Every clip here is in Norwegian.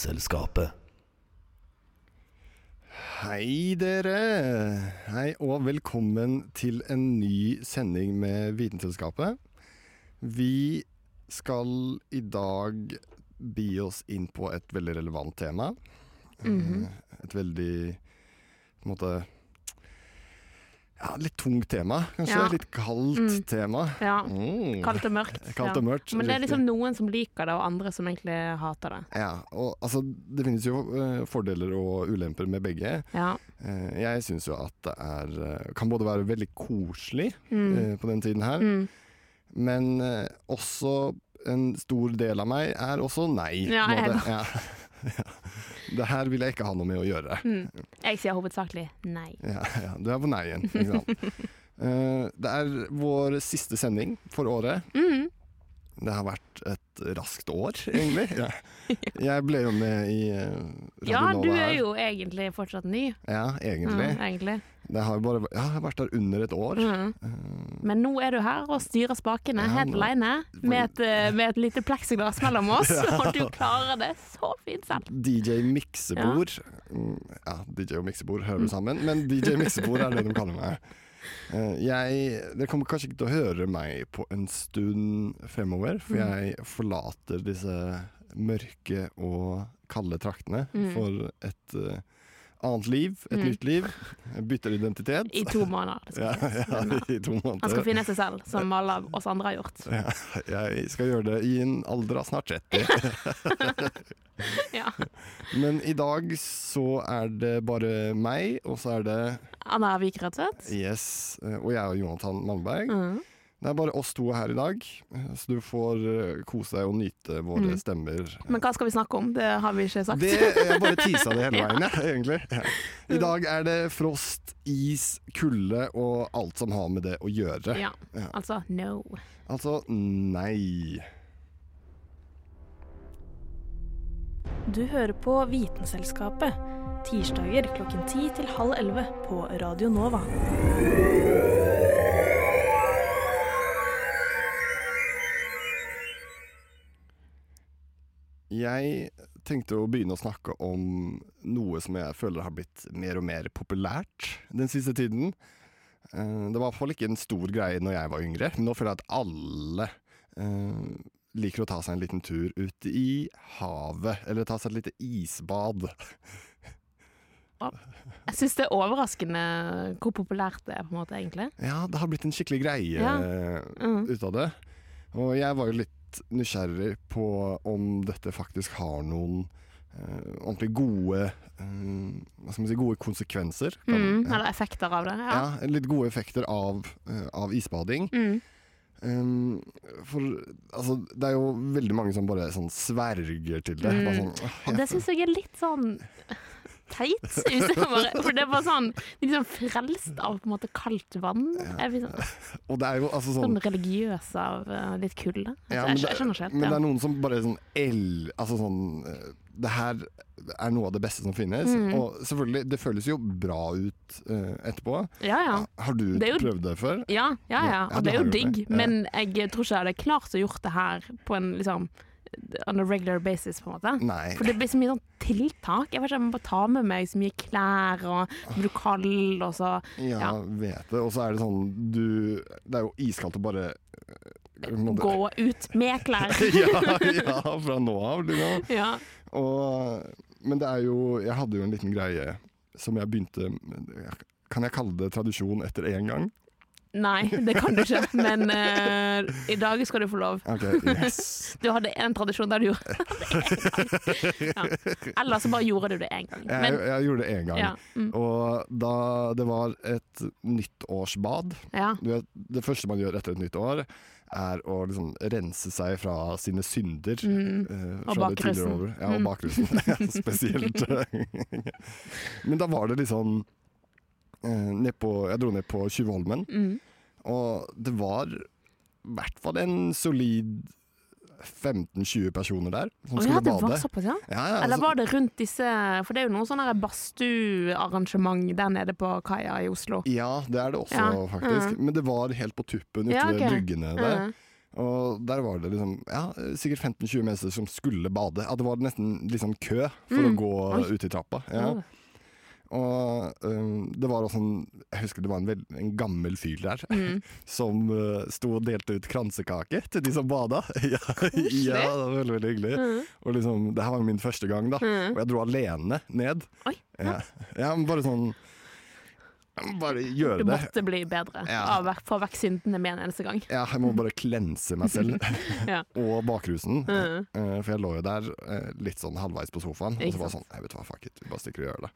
Vitenselskapet. Hei dere! Hei og velkommen til en ny sending med Vitenselskapet. Vi skal i dag bi oss inn på et veldig relevant tema. Mm -hmm. Et veldig på en måte ja, litt tungt tema, kanskje. Ja. Litt kaldt Mm. tema. Ja. Mm. Kaldt og mørkt. Kaldt og mørkt, Men det er liksom noen som liker det, og andre som egentlig hater det. Ja, og altså, det finnes jo eh, fordeler og ulemper med begge. Ja. Eh, jeg syns jo at det er eh, kan både være veldig koselig Mm. på den tiden her, Mm. men også en stor del av meg er også nei. Ja, jeg er ja. ja. Det her vil jeg ikke ha noe med å gjøre. Mm. Jeg sier hovedsakelig nei. Ja, ja, du er på nei-en, ikke sant. Eh, det er vår siste sending for året. Mm. Det har vært et raskt år, egentlig. Ja. Jeg ble jo med i Radio Nova her. Ja, du er jo egentlig fortsatt ny. Ja, egentlig. Mm, egentlig. Det har bare, ja, jeg har vært der under et år. Mm. Eh, Men nå er du her og styrer spakene Ja, helt aleine, med eh, med et lite pleksiglass mellom oss, og du klarer det så fint selv. DJ Miksebord. Mm, Ja, DJ og Miksebord hører vi sammen, men DJ Miksebord er det de kaller meg. Eh, Jeg, dere kommer kanskje ikke til å høre meg på en stund fremover, for Mm. jeg forlater disse mørke og kalde traktene Mm. for et annet liv, et Mm. nytt liv. Bytter identitet. I to måneder. Ja, ja, i to måneder. Han skal finne seg selv, som alle av oss andre har gjort. Ja, jeg skal gjøre det i en alder av snart 30. Ja. Men i dag så er det bare meg, og så er det Anna Vik Rødtvedt. Yes, eh, og jeg og Jonathan Malmberg. Mm. Det er bare oss to her i dag, eh, så du får eh, kose deg og nyte våre Mm. stemmer. Men hva skal vi snakke om? Det har vi ikke sagt. Det, jeg bare tisa det hele veien, jeg, egentlig. Ja. I dag er det frost, is, kulde og alt som har med det å gjøre. Ja, Ja. altså no. Altså nei. Du hører på Vitenselskapet. Tirsdager klokken ti til halv 11 på Radio Nova. Jeg tenkte å begynne å snakke om noe som jeg føler har blitt mer og mer populært den siste tiden. Eh, Det var i hvert fall ikke en stor greie når jeg var yngre, men nå føler jeg at alle eh, liker å ta seg en liten tur ut i havet, eller ta seg et lite isbad. Jeg syns det er overraskende hvor populært det er, på en måte, egentlig. Ja, det har blitt en skikkelig greie Ja. Mm. ut av det. Og jeg var jo litt nysgjerrig på om dette faktisk har noen Uh, ordentlig gode eh, Hva skal man si, gode konsekvenser. Kan- Mm, eller effekter av det. Ja. Ja, litt gode effekter av, uh, av isbading. Mm. Um, for altså, det er jo veldig mange som bare sånn sverger til det. Bare sånn, «Åh, Og det syns jeg er litt sånn teit. For det bare sånn de liksom frelst av på en måte kaldt vann. Sånn, Og det er jo altså sånn sånn religiøs av eh, litt kulde. Ja, Altså, ja, jeg, jeg skjønner ikke helt. Men det er noen som bare sånn el... Altså sånn eh, Det her er noe av det beste som finnes. Mm. Og selvfølgelig, det føles jo bra ut uh, etterpå. Ja, ja. Har du Det jo- prøvd det før? Ja, ja, ja. Ja, Og det det er jo digg. Men jeg tror ikke jeg hadde klart å gjort det her på en liksom on a regular basis, på en måte. Nei. For det blir så mye sånn tiltak. Jeg vet ikke, jeg må bare ta med meg så mye klær, og blir du kald, og så Ja, Ja. vet det. Og så er det sånn du Det er jo iskaldt å bare måtte, gå ut med klær. ja, ja, fra nå av. Liksom. ja. Og, men det er jo Jeg hadde jo en liten greie som jeg begynte Kan jeg kalle det tradisjon etter én gang? Nei, det kan du ikke, men uh, i dag skal du få lov. Okay, yes. Du hadde en tradisjon der du gjorde det én gang. Ja. Eller så bare gjorde du det én gang. Jeg, Men, jeg gjorde det én gang. ja, mm, Og da det var et nyttårsbad ja. vet, Det første man gjør etter et nytt år, er å liksom rense seg fra sine synder. Mm. Uh, fra og bakrusen. Ja, og Mm. bakrusen. Spesielt. Men da var det liksom eh, ned på, Jeg dro ned på Tjuvholmen, Mm. og det var i hvert fall en solid 15-20 personer der som Å skulle ja, det var bade. såpass, ja? Ja, ja, Eller altså- var det rundt disse For det er jo noen sånne her badstuearrangement der nede på kaia i Oslo. Ja, det er det også, faktisk. Men det var helt på tuppen ute Ja, ved ok. bryggene der. Mm. Og der var det liksom ja, sikkert 15-20 mennesker som skulle bade. Ja, det var nesten liksom kø for å Mm. gå Oi. ut i trappa. Ja. Og um, det var også en Jeg husker det var en, veld, en gammel fyr der Mm. som uh, sto og delte ut kransekake til de som bada. ja, ja, det var veldig, veldig hyggelig. Mm. Og liksom, det her var min første gang, da. Mm. Og jeg dro alene ned. Oi, Ja, ja bare sånn Bare gjøre det. Du det. måtte bli bedre. Ja. Av, få vekk syndene med en eneste gang. Ja, jeg må bare klense meg selv Ja. og bakrusen. Mm. Eh, for jeg lå jo der eh, litt sånn halvveis på sofaen, og så var det sånn Jeg vet hva, fuck it, vi bare stikker og gjør det.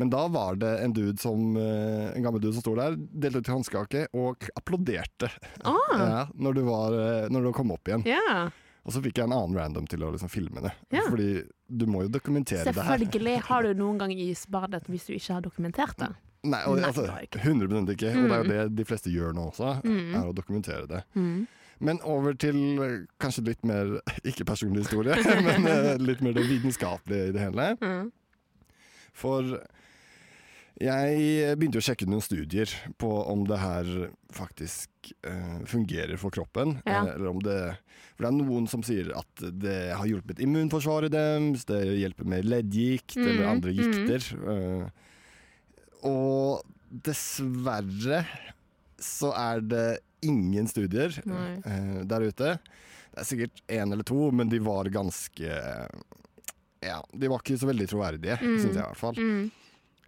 Men da var det en dude som eh, En gammel dude som sto der, delte ut kransekake og applauderte Ah, ja, når, du var, eh, når du kom opp igjen. Yeah. Og så fikk jeg en annen random til å liksom filme det. Ja. Fordi du må jo dokumentere det her. Selvfølgelig har du noen gang isbadet hvis du ikke har dokumentert det. Nei, og, Nei, altså, det har jeg ikke. Mm. Og det er jo Mm. det de fleste gjør nå også, Mm. er å dokumentere det. Mm. Men over til eh, kanskje litt mer, ikke personlig historie, men litt mer det vitenskapelige i det hele. Mm. For jeg begynte å sjekke noen studier på om det her faktisk eh, fungerer for kroppen. Ja. eh, eller om det For det er noen som sier at det har hjulpet immunforsvaret deres, det hjelper med leddgikt eller Mm, andre mm. gikter. eh, og dessverre så er det ingen studier eh, der ute. Det er sikkert én eller to, men de var ganske Ja, de var ikke så veldig troverdige, Mm. syns jeg i hvert fall. Mm.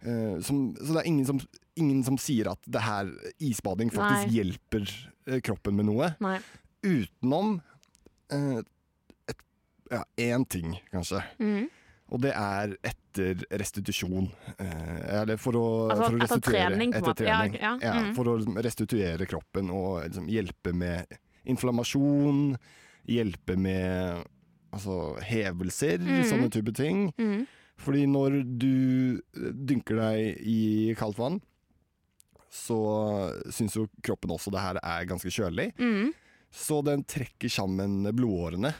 Eh, som, så det er ingen som, ingen som sier at det her isbading faktisk Nei. hjelper eh, kroppen med noe, Nei. utenom et, ja, én ting, kanskje. Mm. Og det er etter restitusjon. Eller for å, Altså, for å etter restituere. trening, etter trening. Ja, ja, mm. For å liksom restituere kroppen og liksom hjelpe med inflammasjon. Hjelpe med altså, hevelser, Mm. sånne type ting. Mm. Fordi når du dynker deg i kaldt vann, så syns jo kroppen også det her er ganske kjølig. Mm. Så den trekker sammen blodårene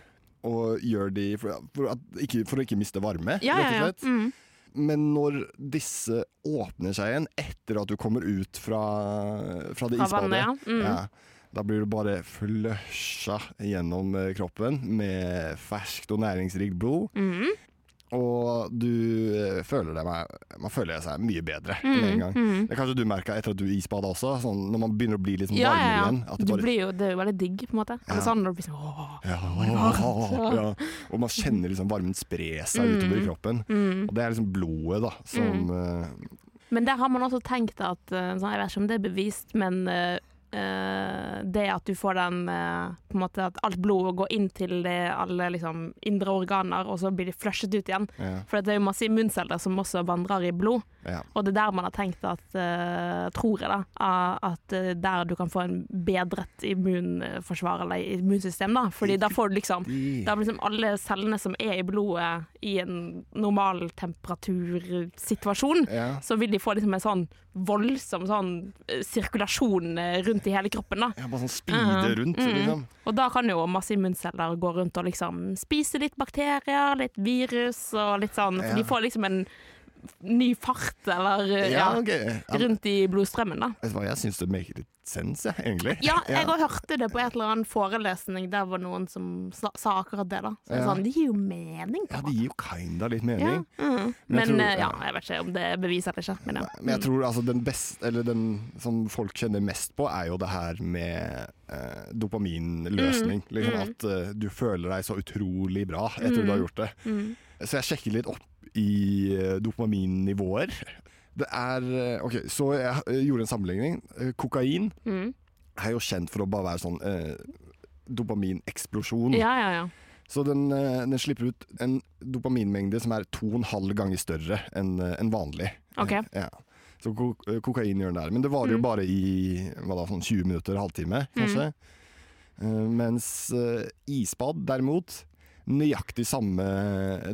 og gjør de for, for, at, ikke, for å ikke miste varme, Ja, rett ja, slett. ja. ja. Mm. Men når disse åpner seg igjen etter at du kommer ut fra, fra det isbadet. Mm. ja, da blir du bare flusha gjennom eh, kroppen med ferskt og næringsrikt blod. Mm. Og du eh, føler med, Man føler seg mye bedre med en Mm. gang. Mm. Det kanskje du merka etter at du isbada også, sånn, når man begynner å bli litt sånn Ja, varmere ja, ja. igjen. At det bare, blir jo, det er jo veldig digg, på en måte. Ja. sånn når du blir sånn åh. ja, ja. Og man kjenner liksom varmen spre seg Mm. utover i kroppen. Mm. Og det er liksom blodet da som uh... Men der har man også tenkt at eh, sånn, Jeg vet ikke om det er bevist, men eh, det at du får den eh, På en måte At alt blodet går inn til det, alle liksom, indre organer, og så blir de flushet ut igjen. ja, For det er jo masse immunceller som også vandrer i blod. Ja. Og det er der man har tenkt at, uh, tror jeg da, at uh, der du kan få en bedret immunforsvar eller immunsystem da. Fordi da får du liksom, da liksom alle cellene som er i blodet i en normal temperatursituasjon, ja. så vil de få liksom en sånn voldsom sånn eh, sirkulasjon rundt i hele kroppen da. ja, bare sånn speede Ja. rundt, Mm. liksom. Og da kan jo masse immunceller gå rundt og liksom spise litt bakterier, litt virus og litt sånn, for Ja. de får liksom en ny fart eller eh, Ja, ja, ok. Ja, rundt i blodstrømmen da. vet du hva, jeg syns det make litt sense, jeg, egentlig. Ja, jeg òg hørte det på et eller annet forelesning der var noen som sa, sa akkurat det. da. Så Ja. sånn, Det gir jo mening. Ja, det gir jo kinda litt mening. mm. Men Men jeg tror- eh, ja, jeg vet ikke om det beviser det ikke. Men, ja. Men jeg tror altså den beste, eller den som folk kjenner mest på, er jo det her med eh, dopaminløsning. Mm, Liksom mm. At eh, du føler deg så utrolig bra etter du har gjort det. Mm. Så jeg sjekker litt opp i eh, dopaminnivåer. Det er eh, OK, så jeg gjorde en sammenligning. Eh, Kokain Mm. er jo kjent for å bare være sånn eh, dopamineksplosjon. Ja, ja, ja. Så den, den slipper ut en dopaminmengde som er to og en halv ganger større enn en vanlig. Ok. Ja. Så ko eh, kokain gjør den der. Men det varer jo Mm. bare i da, sånn 20 minutter, halvtime kanskje. Eh, mens eh, isbad derimot, nøyaktig samme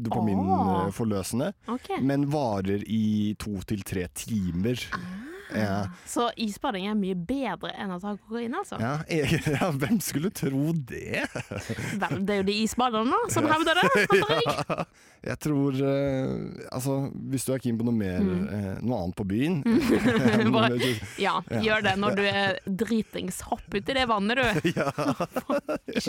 dopaminforløsende, Ok. men varer i to til tre timer. Ja. Så isbading er mye bedre enn å ta kokain, altså? Ja, jeg, ja, hvem skulle tro det? Vel, det er jo de isbaderne som hevder det. antar jeg. Tror eh, Altså, hvis du er keen på noe mer eh, Noe annet på byen Mm. Bare- Ja, gjør det når du er dritings. Hopp uti det vannet, du. ja.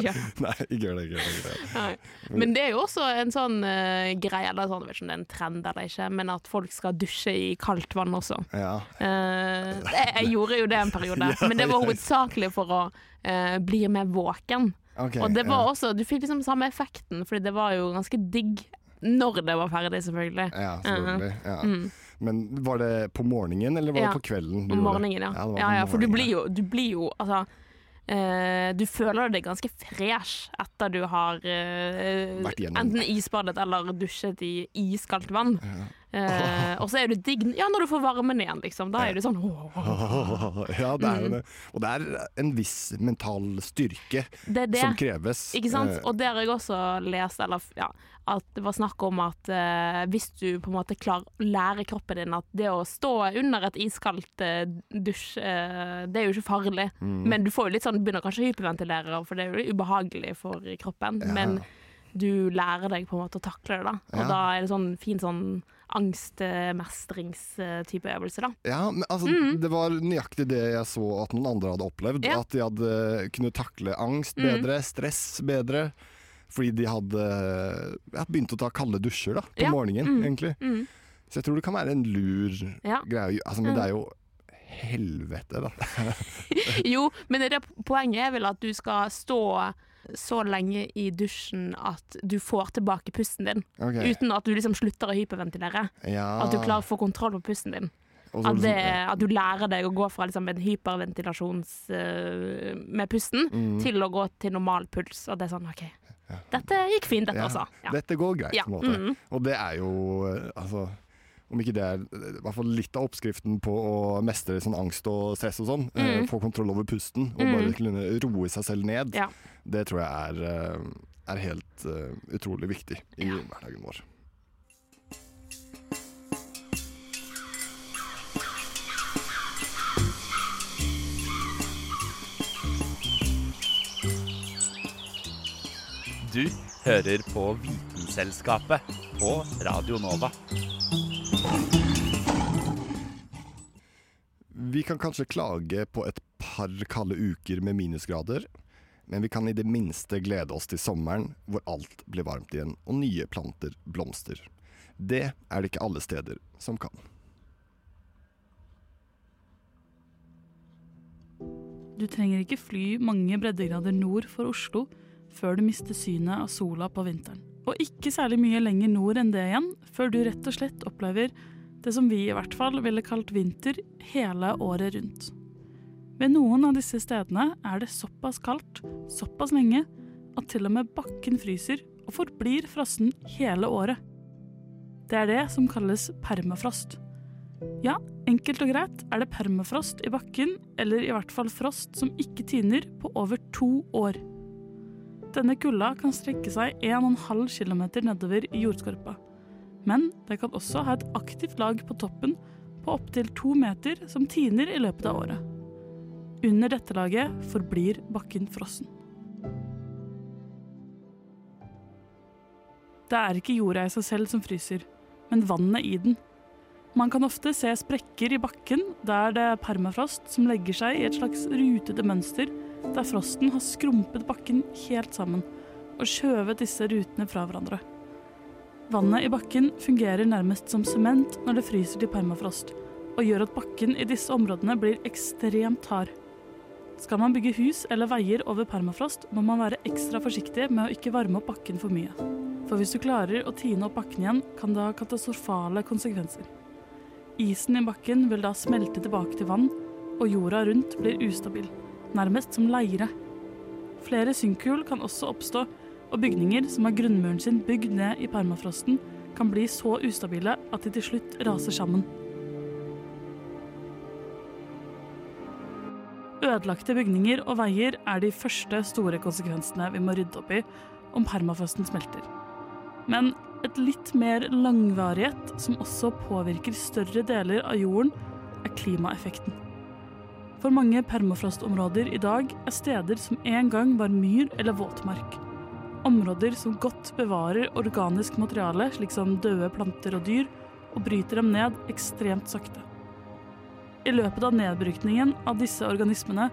ja. Nei, ikke gjør det. Ikke gjør det. Nei. Men det er jo også en sånn uh, greie, eller sånn, jeg vet ikke om det er en trend eller ikke, men at folk skal dusje i kaldt vann også. Ja. Eh, jeg, jeg gjorde jo det en periode, men det var hovedsakelig for å eh, bli mer våken. Okay, Og det var ja. også, du fikk liksom samme effekten, fordi det var jo ganske digg når det var ferdig, selvfølgelig. Ja, selvfølgelig. Ja. Mm. Men var det på morgenen, eller var Ja, det på kvelden? du morgenen, ja. Ja, ja, ja for du blir jo, du blir jo altså Uh, du føler deg ganske fresh etter du har uh, enten isbadet eller dusjet i iskaldt vann. Eh, og så er du digg Ja, når du får varmen igjen, liksom. Da er du sånn ja, det er jo Mm. det. Og det er en viss mental styrke Det det. som kreves. Ikke sant? Eh, Og det har jeg også lest, eller ja, at det var snakk om at eh, hvis du på en måte klarer å lære kroppen din at det å stå under et iskaldt eh, dusj, eh, det er jo ikke farlig. Mm. Men du får jo litt sånn, begynner kanskje å hyperventilere, for det er jo ubehagelig for kroppen. Ja. Men du lærer deg på en måte å takle det, da. Og Ja. da er det sånn fin sånn angstmestringstype øvelse, da. Ja, men altså, det var nøyaktig det jeg så at noen andre hadde opplevd. Mm. Ja. At de hadde kunnet takle angst Mm. bedre, stress bedre. Fordi de hadde ja, begynt å ta kalde dusjer da, på Ja. morgenen, Mm. egentlig. Mm. Så jeg tror det kan være en lur greie. Altså, men det er jo helvete, da. Jo, men det poenget er vel at du skal stå så lenge i dusjen at du får tilbake pusten din, Okay. uten at du liksom slutter å hyperventilere. Ja. At du klarer å få kontroll på pusten din. At, det, at du lærer deg å gå fra liksom en hyperventilasjons uh, med pusten Mm. til å gå til normal puls. Og det er sånn OK, dette gikk fint, dette Ja, altså. Ja. Dette går greit, på en måte. mm. Og det er jo eh, altså om ikke det er eh, i hvert fall litt av oppskriften på å mestre sånn angst og stress og sånn, eh, Mm. få kontroll over pusten og Mm. bare kunne roe seg selv ned, Ja. det tror jeg er, eh, er helt uh, utrolig viktig i Ja. hverdagen vår. Du hører på Vitenselskapet på Radio Nova. Vi kan kanskje klage på et par kalde uker med minusgrader, men vi kan i det minste glede oss til sommeren hvor alt blir varmt igjen og nye planter blomster. Det er det ikke alle steder som kan. Du trenger ikke fly mange breddegrader nord for Oslo før du mister synet av sola på vinteren. Og ikke særlig mye lenger nord enn det igjen, før du rett og slett opplever det som vi i hvert fall ville kalt vinter hele året rundt. Ved noen av disse stedene er det såpass kaldt, såpass lenge, at til og med bakken fryser og forblir frossen hele året. Det er det som kalles permafrost. Ja, enkelt og greit er det permafrost i bakken, eller i hvert fall frost som ikke tiner, på over to år. Denne kulda kan strekke seg 1,5 km nedover i jordskorpa. Men det kan også ha et aktivt lag på toppen på opptil to meter som tiner i løpet av året. Under dette laget forblir bakken frossen. Det er ikke jorda i seg selv som fryser, men vannet i den. Man kan ofte se sprekker i bakken der det er permafrost som legger seg i et slags rutete mønster, der frosten har skrumpet bakken helt sammen og skjøvet disse rutene fra hverandre. Vannet i bakken fungerer nærmest som sement når det fryser til permafrost, og gjør at bakken i disse områdene blir ekstremt hard. Skal man bygge hus eller veier over permafrost, må man være ekstra forsiktig med å ikke varme opp bakken for mye. For hvis du klarer å tine opp bakken igjen, kan det ha katastrofale konsekvenser. Isen i bakken vil da smelte tilbake til vann, og jorda rundt blir ustabil, nærmest som leire. Flere synkhull kan også oppstå, og bygninger som har grunnmuren sin bygd ned i permafrosten, kan bli så ustabile at de til slutt raser sammen. Ødelagte bygninger og veier er de første store konsekvensene vi må rydde opp i om permafrosten smelter. Men et litt mer langvarighet, som også påvirker større deler av jorden, er klimaeffekten. For mange permafrostområder i dag er steder som en gang var myr eller våtmark. Områder som godt bevarer organisk materiale, slik som døde planter og dyr, og bryter dem ned ekstremt sakte. I løpet av nedbrytningen av disse organismene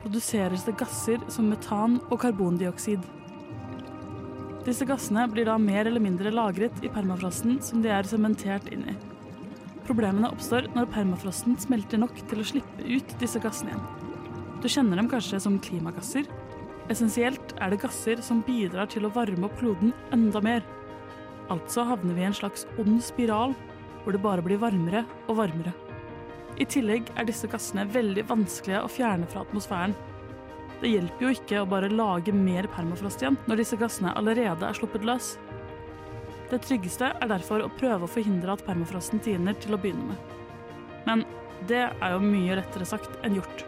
produseres det gasser som metan og karbondioksid. Disse gassene blir da mer eller mindre lagret i permafrosten som de er sementert inn i. Problemene oppstår når permafrosten smelter nok til å slippe ut disse gassene igjen. Du kjenner dem kanskje som klimagasser. Essensielt er det gasser som bidrar til å varme opp kloden enda mer. Altså havner vi i en slags ond spiral hvor det bare blir varmere og varmere. I tillegg er disse gassene veldig vanskelige å fjerne fra atmosfæren. Det hjelper jo ikke å bare lage mer permafrost igjen når disse gassene allerede er sluppet løs. Det tryggeste er derfor å prøve å forhindre at permafrosten tiner til å begynne med. Men det er jo mye lettere sagt enn gjort.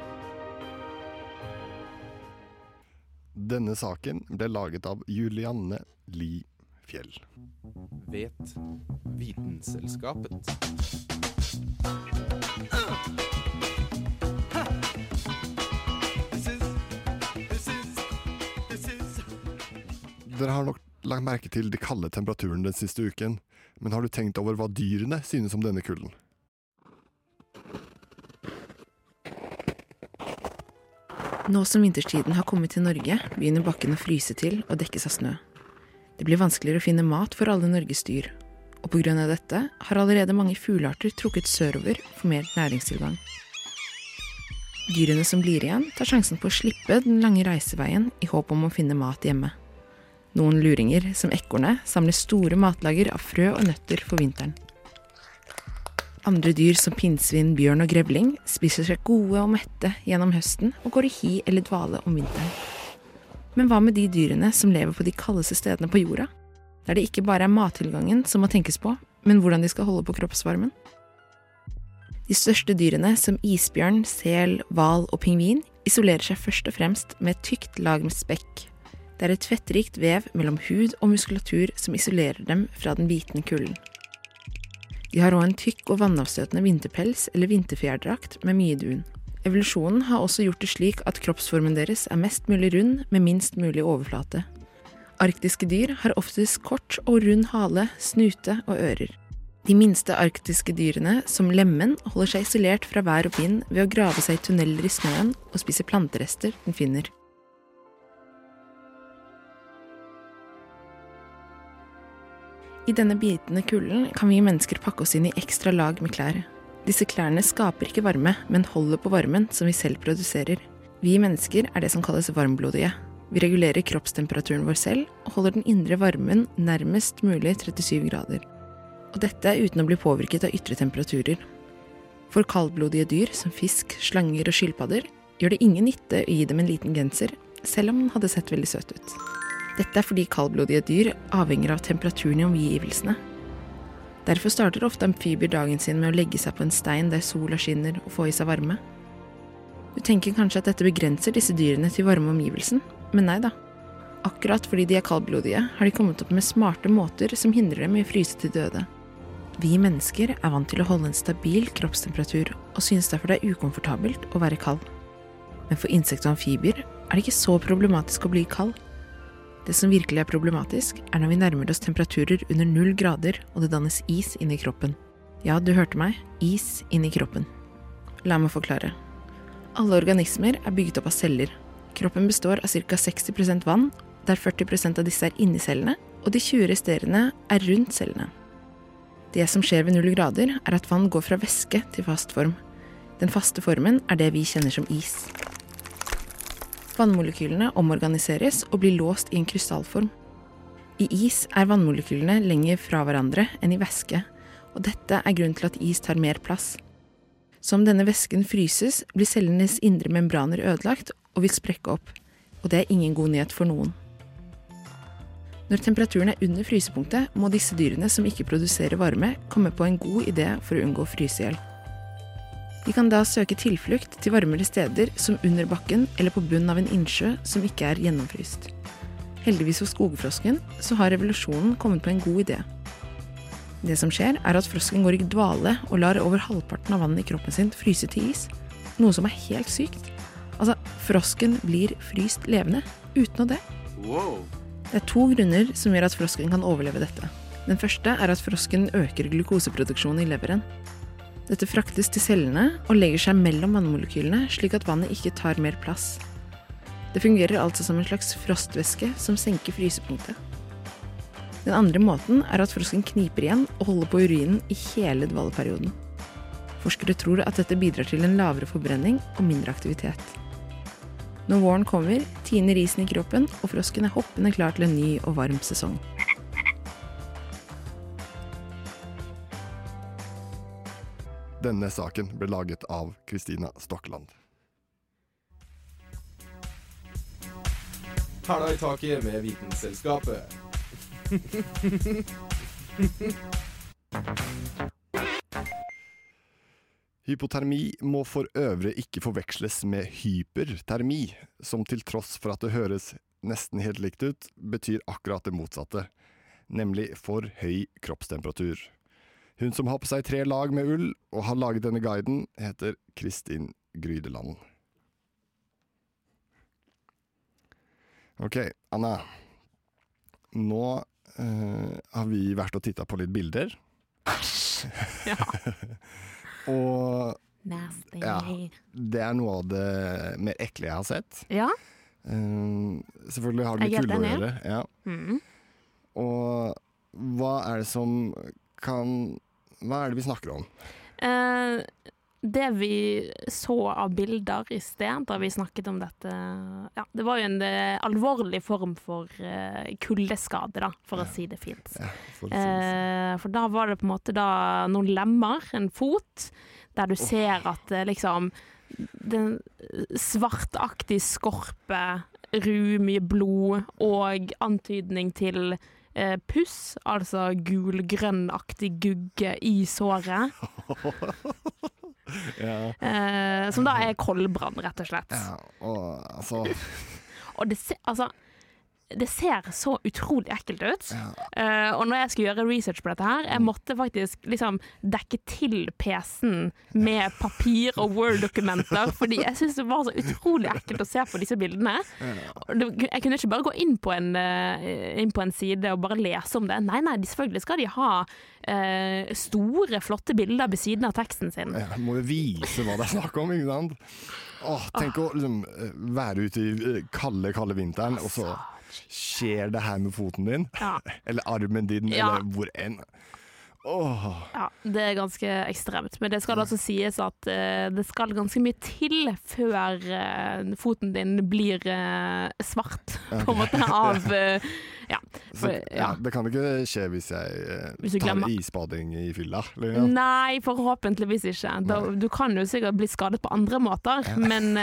Denne saken ble laget av Julianne Li Fjell. Vet Vitenselskapet. Dere har nok lagt merke til de kalde temperaturen den siste uken, men har du tenkt over hva dyrene synes om denne kulden? Nå som vinterstiden har kommet til Norge, begynner bakken å fryse til og dekkes av snø. Det blir vanskeligere å finne mat for alle Norges dyr, og pga. dette har allerede mange fuglearter trukket sørover for mer næringstilgang. Dyrene som blir igjen, tar sjansen på å slippe den lange reiseveien i håp om å finne mat hjemme. Noen luringer, som ekornet, samler store matlager av frø og nøtter for vinteren. Andre dyr som pinnsvin, bjørn og grevling spiser seg gode og mette gjennom høsten og går i hi eller dvale om vinteren. Men hva med de dyrene som lever på de kaldeste stedene på jorda? Der det ikke bare er mattilgangen som må tenkes på, men hvordan de skal holde på kroppsvarmen? De største dyrene, som isbjørn, sel, hval og pingvin, isolerer seg først og fremst med et tykt lag med spekk. Det er et fettrikt vev mellom hud og muskulatur som isolerer dem fra den bitende kulden. De har òg en tykk og vannavstøtende vinterpels eller vinterfjærdrakt med mye dun. Evolusjonen har også gjort det slik at kroppsformen deres er mest mulig rund med minst mulig overflate. Arktiske dyr har oftest kort og rund hale, snute og ører. De minste arktiske dyrene, som lemen, holder seg isolert fra vær og vind ved å grave seg i tunneler i snøen og spise planterester den finner. I denne bitende kulden kan vi mennesker pakke oss inn i ekstra lag med klær. Disse klærne skaper ikke varme, men holder på varmen som vi selv produserer. Vi mennesker er det som kalles varmblodige. Vi regulerer kroppstemperaturen vår selv og holder den indre varmen nærmest mulig 37 grader. Og dette uten å bli påvirket av ytre temperaturer. For kaldblodige dyr som fisk, slanger og skilpadder gjør det ingen nytte å gi dem en liten genser, selv om den hadde sett veldig søt ut. Dette er fordi kaldblodige dyr avhenger av temperaturen i omgivelsene. Derfor starter ofte amfibier dagen sin med å legge seg på en stein der sola skinner og få i seg varme. Du tenker kanskje at dette begrenser disse dyrene til varme omgivelsen, men nei da. Akkurat fordi de er kaldblodige, har de kommet opp med smarte måter som hindrer dem i å fryse til døde. Vi mennesker er vant til å holde en stabil kroppstemperatur, og synes derfor det er ukomfortabelt å være kald. Men for insekter og amfibier er det ikke så problematisk å bli kald. Det som virkelig er problematisk, er når vi nærmer oss temperaturer under null grader og det dannes is inni kroppen. Ja, du hørte meg, is inni kroppen. La meg forklare. Alle organismer er bygget opp av celler. Kroppen består av ca. 60% vann, der 40% av disse er inni cellene, og de 20 resterende er rundt cellene. Det som skjer ved null grader, er at vann går fra væske til fast form. Den faste formen er det vi kjenner som is. Vannmolekylene omorganiseres og blir låst i en krystallform. I is er vannmolekylene lenger fra hverandre enn i væske, og dette er grunnen til at is tar mer plass. Som denne væsken fryses, blir cellenes indre membraner ødelagt og vil sprekke opp, og det er ingen god nyhet for noen. Når temperaturen er under frysepunktet, må disse dyrene som ikke produserer varme, komme på en god idé for å unngå å fryse i hjel. De kan da søke tilflukt til varmere steder som under bakken eller på bunnen av en innsjø som ikke er gjennomfryst. Heldigvis for skogfrosken så har revolusjonen kommet på en god idé. Det som skjer, er at frosken går i dvale og lar over halvparten av vannet i kroppen sin fryse til is. Noe som er helt sykt. Altså, frosken blir fryst levende uten å dø. Wow. Det er to grunner som gjør at frosken kan overleve dette. Den første er at frosken øker glukoseproduksjonen i leveren. Dette fraktes til cellene og legger seg mellom vannmolekylene, slik at vannet ikke tar mer plass. Det fungerer altså som en slags frostvæske som senker frysepunktet. Den andre måten er at frosken kniper igjen og holder på urinen i hele dvaleperioden. Forskere tror at dette bidrar til en lavere forbrenning og mindre aktivitet. Når våren kommer, tiner isen i kroppen, og frosken er hoppende klar til en ny og varm sesong. Denne saken ble laget av Kristina Stokkeland. Hæla i taket med Vitenselskapet. Hypotermi må for øvrig ikke forveksles med hypertermi, som til tross for at det høres nesten helt likt ut, betyr akkurat det motsatte, nemlig for høy kroppstemperatur. Hun som har på seg tre lag med ull og har laget denne guiden, heter Kristin Grydeland. Ok, Anna. Nå eh, har vi vært og titta på litt bilder. Ja. og Nasty. ja, det er noe av det mer ekle jeg har sett. Ja. Eh, selvfølgelig har det med kulde å gjøre. Ja. Mm. Og hva er det som kan Hva er det vi snakker om? Eh, det vi så av bilder i sted, da vi snakket om dette ja, Det var jo en det, alvorlig form for uh, kuldeskade, da, for å si det fint. for det Eh, for da var det på en måte da noen lemmer, en fot, der du ser at eh, liksom Den svartaktige skorpe, ru, mye blod og antydning til eh, puss, altså gul-grønnaktig gugge i såret. Ja. Eh, som da er koldbrann, rett og slett. Ja, og altså Og det altså, det ser så utrolig ekkelt ut. Eh, og når jeg skulle gjøre research på dette her, jeg måtte faktisk liksom dekke til PC-en med papir og Word-dokumenter, fordi jeg syntes det var så utrolig ekkelt å se på disse bildene. Jeg kunne ikke bare gå inn på, en, eh, inn på en side og bare lese om det. Nei, nei, selvfølgelig skal de ha uh, store, flotte bilder ved siden av teksten sin. ja, Må jo vise hva det er snakk om, ikke sant? Åh, tenk å liksom, være ute i kalde, kalde vinteren, og så skjer det her med foten din. Ja. Eller armen din, Ja. eller hvor enn. Åh. Ja, det er ganske ekstremt. Men det skal altså sies at uh, det skal ganske mye til før uh, foten din blir uh, svart, på en måte, av Ja. Så, ja. Det kan ikke skje hvis jeg Hvis tar isbading i fylla. Liksom. Nei, forhåpentligvis ikke. Da, du kan jo sikkert bli skadet på andre måter, men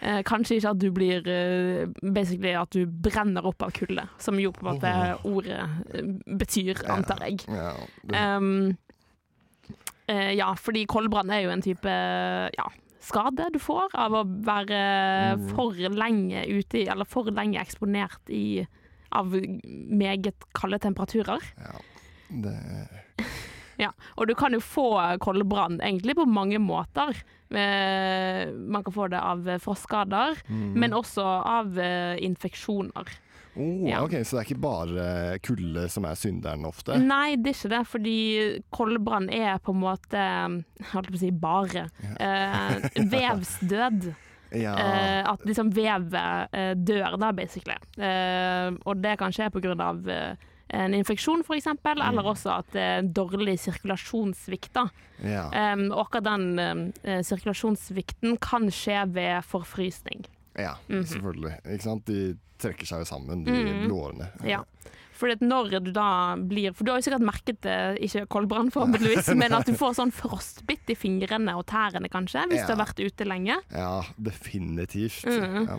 eh, kanskje ikke at du blir eh, Basically at du brenner opp av kulde, som jo på en måte ordet eh, betyr, antar jeg. Ja, det, Um, eh, ja, fordi koldbrann er jo en type ja, skade du får av å være Mm. for lenge ute i, eller for lenge eksponert i av meget kalde temperaturer. Ja, det Ja, og du kan jo få koldbrann egentlig på mange måter. Eh, Man kan få det av frostskader, mm. men også av eh, infeksjoner. oh, Ja. Ok, Så det er ikke bare kulde som er synderen ofte? Nei, det er ikke det, fordi koldbrann er på en måte holdt på å si bare. Eh, vevsdød. Ja. Eh, at liksom vevet eh, dør, da, basically. Eh, og det kan skje på grunn av eh, en infeksjon, f.eks., eksempel eller også at det er dårlig sirkulasjonssvikt. Ja. Um, og akkurat den eh, sirkulasjonssvikten kan skje ved forfrysning. Ja, Mhm. selvfølgelig. Ikke sant? De trekker seg jo sammen, de Mhm. blodårene. Ja. Fordi at når du da blir For du har jo sikkert merket det, ikke koldbrann forhåpentligvis, men at du får sånn frostbitt i fingrene og tærne kanskje, hvis du har vært ute lenge. Ja, definitivt. Mm. Ja,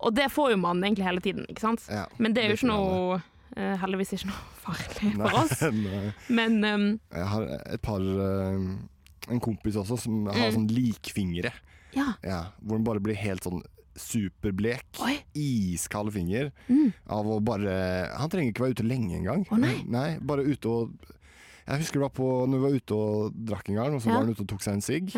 Og det får jo man egentlig hele tiden, ikke sant? Ja, Men det er jo ikke noe eh, Heldigvis ikke noe farlig Nei, for oss. nei. Men um, Jeg har et par uh, En kompis også som har Mm. sånn likfingre. ja. Ja, hvor den bare blir helt sånn superblek. Oi. Iskald finger. Mm. Av å bare Han trenger ikke være ute lenge engang. Å, nei. bare ute og Jeg husker det var på når vi var ute og drakk en gang, og så Ja. var han ute og tok seg en sigg.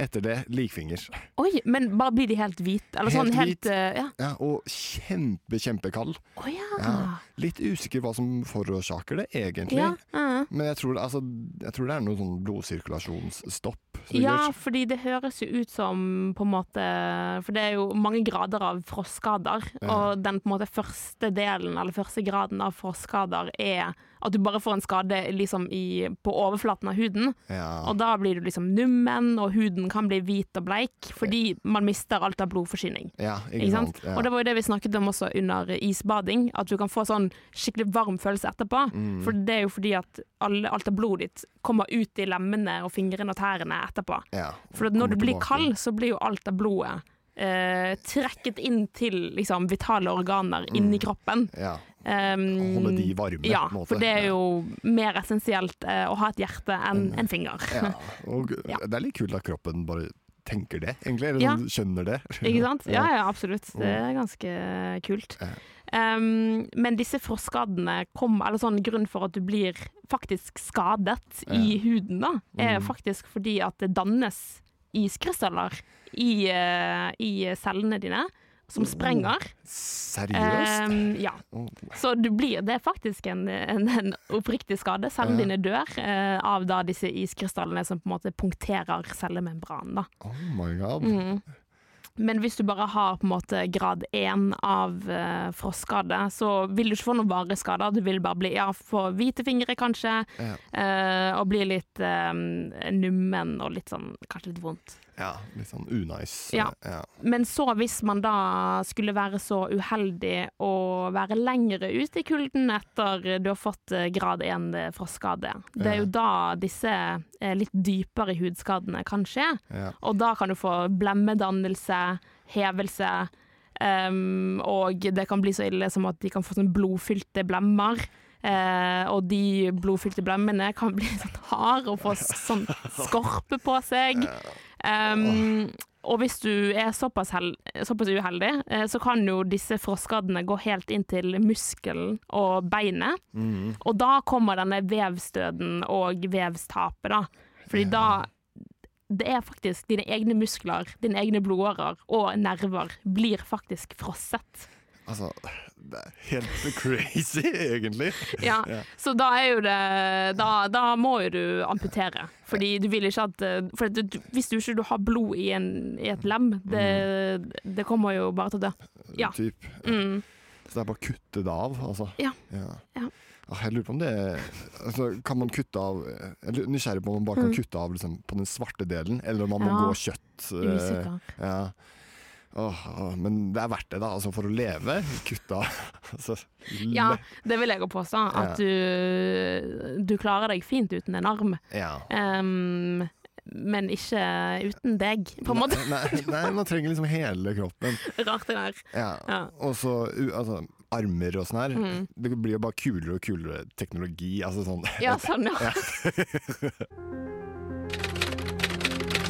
Ja. Etter det likfinger. Oi, men bare blir de helt hvite? Eller sånn Helt helt hvit. uh, Ja. Ja, og kjempe, kjempekald. Oh, ja. Ja. Litt usikker hva som forårsaker det, egentlig. Ja, ja. Men jeg tror, altså, jeg tror det er noe sånn blodsirkulasjonsstopp. Ja, sikkert. fordi det høres jo ut som på en måte For det er jo mange grader av frostskader, Ja. og den på en måte første delen, eller første graden av frostskader er at du bare får en skade liksom i, på overflaten av huden. Ja. Og da blir du liksom nummen, og huden kan bli hvit og bleik fordi man mister alt av blodforsyning. ja, ikke, Ikke sant? sant? Ja. Og det var jo det vi snakket om også under isbading, at du kan få sånn skikkelig varm følelse etterpå. Mm. For det er jo fordi at alle, alt av blodet ditt kommer ut i lemmene og fingrene og tærne etterpå. ja. For når du blir kald, så blir jo alt av blodet eh, trekket inn til liksom, vitale organer inni kroppen. Ja. Um, Holde de varme, Ja, på en måte. for det er jo mer essensielt uh, å ha et hjerte enn en finger. Ja. Og Ja. det er litt kult at kroppen bare tenker det, egentlig. Eller Ja. sånn, skjønner det. Ikke sant? Ja, ja, absolutt. Det er ganske kult. Um, men disse frostskadene kom, eller sånn grunn for at du blir faktisk skadet i huden, da, er Mm. faktisk fordi at det dannes iskrystaller i, uh, i cellene dine som sprenger. Seriøst? Um, ja. Så du blir, det er faktisk en, en, en oppriktig skade. Cellene dine dør uh, av da disse iskrystallene som på en måte punkterer cellemembranen. oh my god. Mm. Men hvis du bare har på en måte grad 1 av uh, frostskade, så vil du ikke få noen varige skader. Du vil bare bli, ja, få hvite fingre kanskje, Ja. uh, og bli litt eh, nummen og litt sånn, kanskje litt vondt. Ja, litt sånn unice. Ja. ja. Men så hvis man da skulle være så uheldig å være lengre ute i kulden etter du har fått eh, grad 1 frostskade, det er jo da disse eh, litt dypere hudskadene kan skje. Ja. Og da kan du få blemmedannelse, hevelse, Um, og det kan bli så ille som at de kan få sånn blodfylte blemmer. Uh, og de blodfylte blemmene kan bli sånn harde og få sånn skorpe på seg. Ehm, og hvis du er såpass, hel såpass uheldig, eh, så kan jo disse frostskadene gå helt inn til muskelen og beinet. Mm. Og da kommer denne vevstøden og vevstapet, da. Fordi da Det er faktisk dine egne muskler, dine egne blodårer og nerver blir faktisk frosset. Altså, det er helt crazy, egentlig. Ja, Så da er jo det Da, da må jo du amputere. Fordi du vil ikke at For du, du- hvis du ikke har blod i, en, i et lem, det, det kommer jo bare til å dø. Ja. Typ. Mm. Så det er bare å kutte det av, altså. Ja. Ja. Ja. Ah, Jeg lurer på om det altså, Kan man kutte av Jeg er nysgjerrig på om man bare kan Mm. kutte av liksom, på den svarte delen, eller om man må gå kjøtt. eh, Usikker. Ja. Åh, men det er verdt det, da. Altså, for å leve. Kutta. Altså, Ja, det vil jeg jo påstå. At du, du klarer deg fint uten en arm. ja. Um, men ikke uten deg, på en måte. Nei, nei, man trenger liksom hele kroppen. Rart det der. Ja. Ja. Og så altså, armer og sånn her. Mm. Det blir jo bare kulere og kulere teknologi. Altså sånn. Ja, sånn, ja.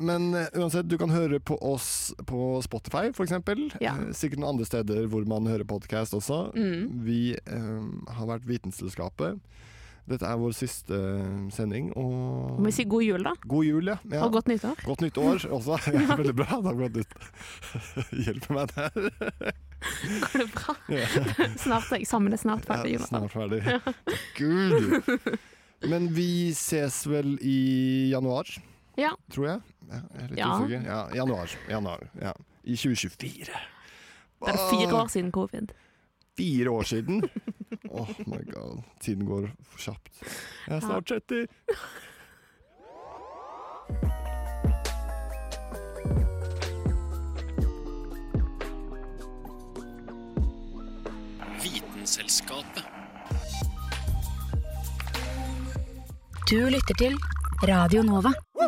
Men eh, uansett, du kan høre på oss på Spotify, eksempel. Ja. Eh, Sikkert noen andre steder hvor man hører podkast også. Mm. Vi eh, har vært Vitenselskapet. Dette er vår siste eh, sending, og Må vi si god jul, da? God jul, ja. ja. Og godt nyttår. Godt nytt år også. Ja, veldig bra. Da går det hjelper meg der. Går det bra? Ja. Snart er eksamen er snart ferdig, Ja, snart ferdig. Gud. Men vi ses vel i januar? Ja. tror jeg. Ja, jeg er litt Ja. usikker. Ja, januar. januar ja. I 2024. Det er fire år siden covid. Fire år siden? Oh my god. Tiden går for kjapt. Jeg er snart 30. Vitenselskapet. Du lytter til Radio Nova.